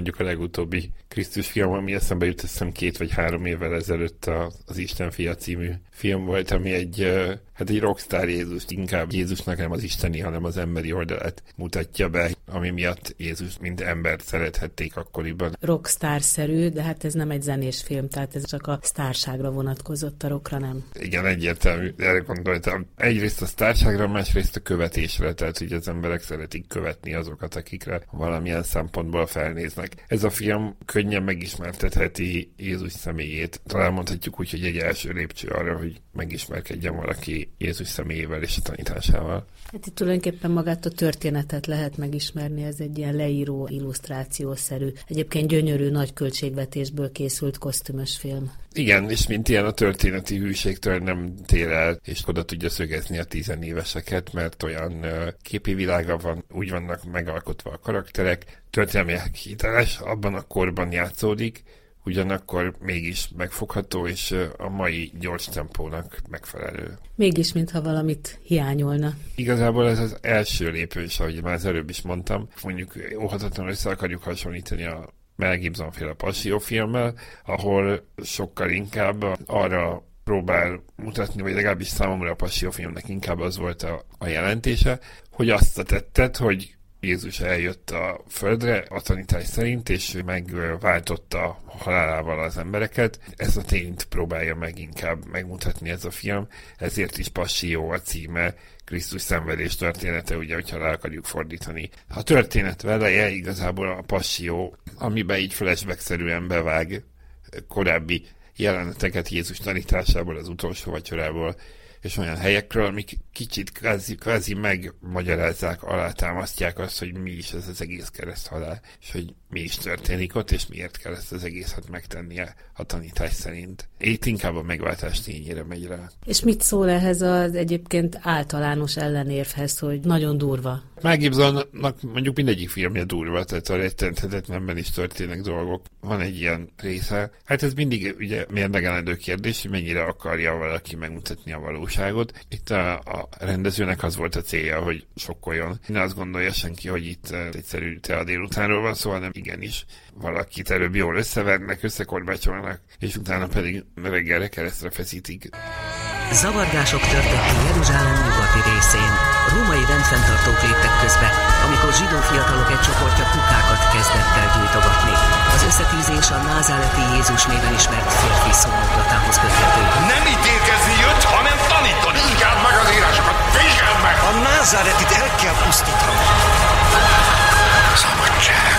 mondjuk a legutóbbi Krisztus film, ami eszembe jut, hiszem két vagy három évvel ezelőtt az Isten fia című film volt, ami egy, hát egy rockstar Jézus, inkább Jézusnak nem az isteni, hanem az emberi oldalát mutatja be, ami miatt Jézus mint embert szerethették akkoriban. Rockstar-szerű, de hát ez nem egy zenés film, tehát ez csak a sztárságra vonatkozott, a rockra nem. Igen, egyértelmű, erre gondoltam. Egyrészt a sztárságra, másrészt a követésre, tehát hogy az emberek szeretik követni azokat, akikre valamilyen szempontból felnéznek. Ez a film könnyen megismertetheti Jézus személyét. Talán mondhatjuk úgy, hogy egy első lépcső arra, hogy megismerkedjen valaki Jézus személyével és a tanításával. Hát itt tulajdonképpen magát a történetet lehet megismerni, ez egy ilyen leíró, illusztrációszerű, egyébként gyönyörű, nagy költségvetésből készült kosztümös film. Igen, és mint ilyen a történeti hűségtől nem tér el, és oda tudja szögezni a tizenéveseket, mert olyan képi világa van, úgy vannak megalkotva a karakterek, történelmi hiteles, abban a korban játszódik, ugyanakkor mégis megfogható, és a mai gyors tempónak megfelelő. Mégis, mintha valamit hiányolna. Igazából ez az első lépés, ahogy már az előbb is mondtam, mondjuk óhatatlanul össze akarjuk hasonlítani a Mel Gibson féle filmmel, ahol sokkal inkább arra próbál mutatni, vagy legalábbis számomra a filmnek inkább az volt a, a jelentése, hogy azt a tettet, hogy Jézus eljött a földre a tanítás szerint, és megváltotta halálával az embereket. Ez a tényt próbálja meg inkább megmutatni ez a film, ezért is Passió a címe, Krisztus szenvedés története, ugye, hogyha le akarjuk fordítani. A történet veleje igazából a Passió, amiben így flashback-szerűen bevág korábbi jeleneteket Jézus tanításából, az utolsó vacsorából, és olyan helyekről, amik kicsit kvázi, kvázi megmagyarázzák, alátámasztják azt, hogy mi is ez az egész kereszthalál, és hogy mi is történik ott, és miért kell ezt az egészet megtennie a tanítás szerint. Itt inkább a megváltás tényére megy rá. És mit szól ehhez az egyébként általános ellenérvhez, hogy nagyon durva? Mel Gibsonnak mondjuk mindegyik filmje durva, tehát a rettenthetetlenben is történnek dolgok. Van egy ilyen része. Hát ez mindig ugye mérlegelendő kérdés, hogy mennyire akarja valaki megmutatni a valóságot. Itt a, a rendezőnek az volt a célja, hogy sokkoljon. Ne azt gondolja senki, hogy itt egyszerű te a délutánról van szó, hanem igenis valakit előbb jól összevernek, összekorbácsolnak, és utána pedig reggelre keresztre feszítik. Zavargások ki Jeruzsálem nyugati részén. Római rendfenntartók léptek közbe, amikor zsidó fiatalok egy csoportja kukákat kezdett el gyújtogatni. Az összetűzés a názáleti Jézus néven ismert férfi szónoklatához köthető. Názáretit el kell pusztítani. Szabadság.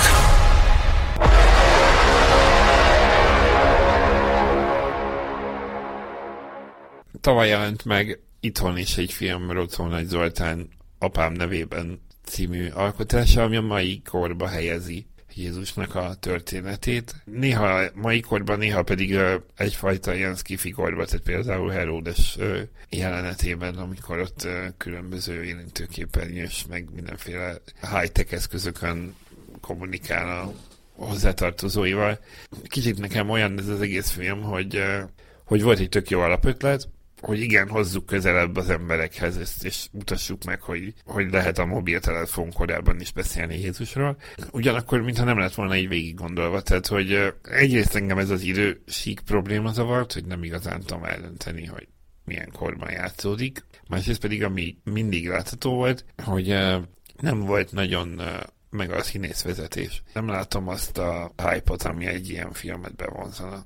tavaly jelent meg itthon is egy film Rocó Nagy Zoltán apám nevében című alkotása, ami a mai korba helyezi Jézusnak a történetét. Néha mai korban, néha pedig egyfajta ilyen skifi korban, tehát például Heródes jelenetében, amikor ott különböző jelentőképernyős, meg mindenféle high-tech eszközökön kommunikál a hozzátartozóival. Kicsit nekem olyan ez az egész film, hogy, hogy volt egy tök jó alapötlet, hogy igen, hozzuk közelebb az emberekhez, ezt, és mutassuk meg, hogy, hogy lehet a mobiltelefon korában is beszélni Jézusról. Ugyanakkor, mintha nem lett volna így végig gondolva, tehát, hogy egyrészt engem ez az idő sík probléma zavart, hogy nem igazán tudom eldönteni, hogy milyen korban játszódik. Másrészt pedig, ami mindig látható volt, hogy nem volt nagyon meg a színészvezetés. Nem látom azt a hype ami egy ilyen filmet bevonzana.